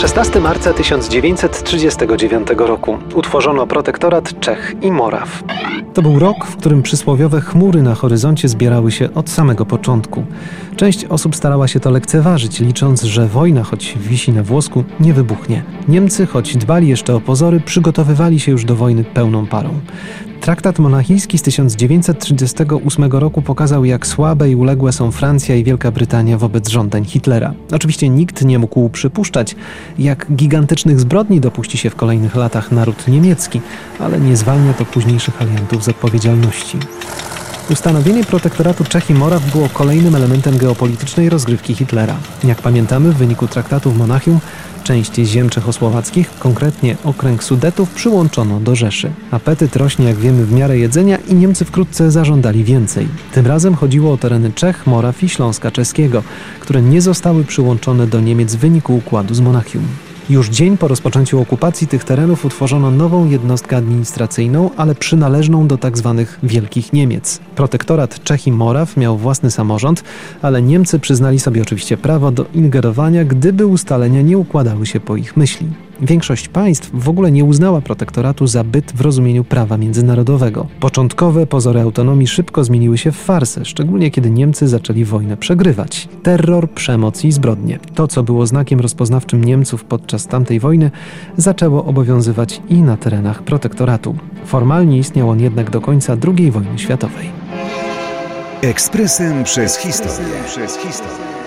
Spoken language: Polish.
16 marca 1939 roku utworzono protektorat Czech i Moraw. To był rok, w którym przysłowiowe chmury na horyzoncie zbierały się od samego początku. Część osób starała się to lekceważyć, licząc, że wojna, choć wisi na włosku, nie wybuchnie. Niemcy, choć dbali jeszcze o pozory, przygotowywali się już do wojny pełną parą. Traktat monachijski z 1938 roku pokazał, jak słabe i uległe są Francja i Wielka Brytania wobec żądań Hitlera. Oczywiście nikt nie mógł przypuszczać, jak gigantycznych zbrodni dopuści się w kolejnych latach naród niemiecki, ale nie zwalnia to późniejszych aliantów z odpowiedzialności. Ustanowienie protektoratu Czech i Moraw było kolejnym elementem geopolitycznej rozgrywki Hitlera. Jak pamiętamy, w wyniku traktatu w Monachium część ziem czechosłowackich, konkretnie okręg Sudetów, przyłączono do Rzeszy. Apetyt rośnie, jak wiemy, w miarę jedzenia i Niemcy wkrótce zażądali więcej. Tym razem chodziło o tereny Czech, Moraw i Śląska Czeskiego, które nie zostały przyłączone do Niemiec w wyniku układu z Monachium. Już dzień po rozpoczęciu okupacji tych terenów utworzono nową jednostkę administracyjną, ale przynależną do tzw. Tak Wielkich Niemiec. Protektorat Czech i Moraw miał własny samorząd, ale Niemcy przyznali sobie oczywiście prawo do ingerowania, gdyby ustalenia nie układały się po ich myśli. Większość państw w ogóle nie uznała protektoratu za byt w rozumieniu prawa międzynarodowego. Początkowe pozory autonomii szybko zmieniły się w farsę, szczególnie kiedy Niemcy zaczęli wojnę przegrywać. Terror, przemoc i zbrodnie. To, co było znakiem rozpoznawczym Niemców podczas tamtej wojny, zaczęło obowiązywać i na terenach protektoratu. Formalnie istniał on jednak do końca II wojny światowej. Ekspresem przez historię. Przez historię.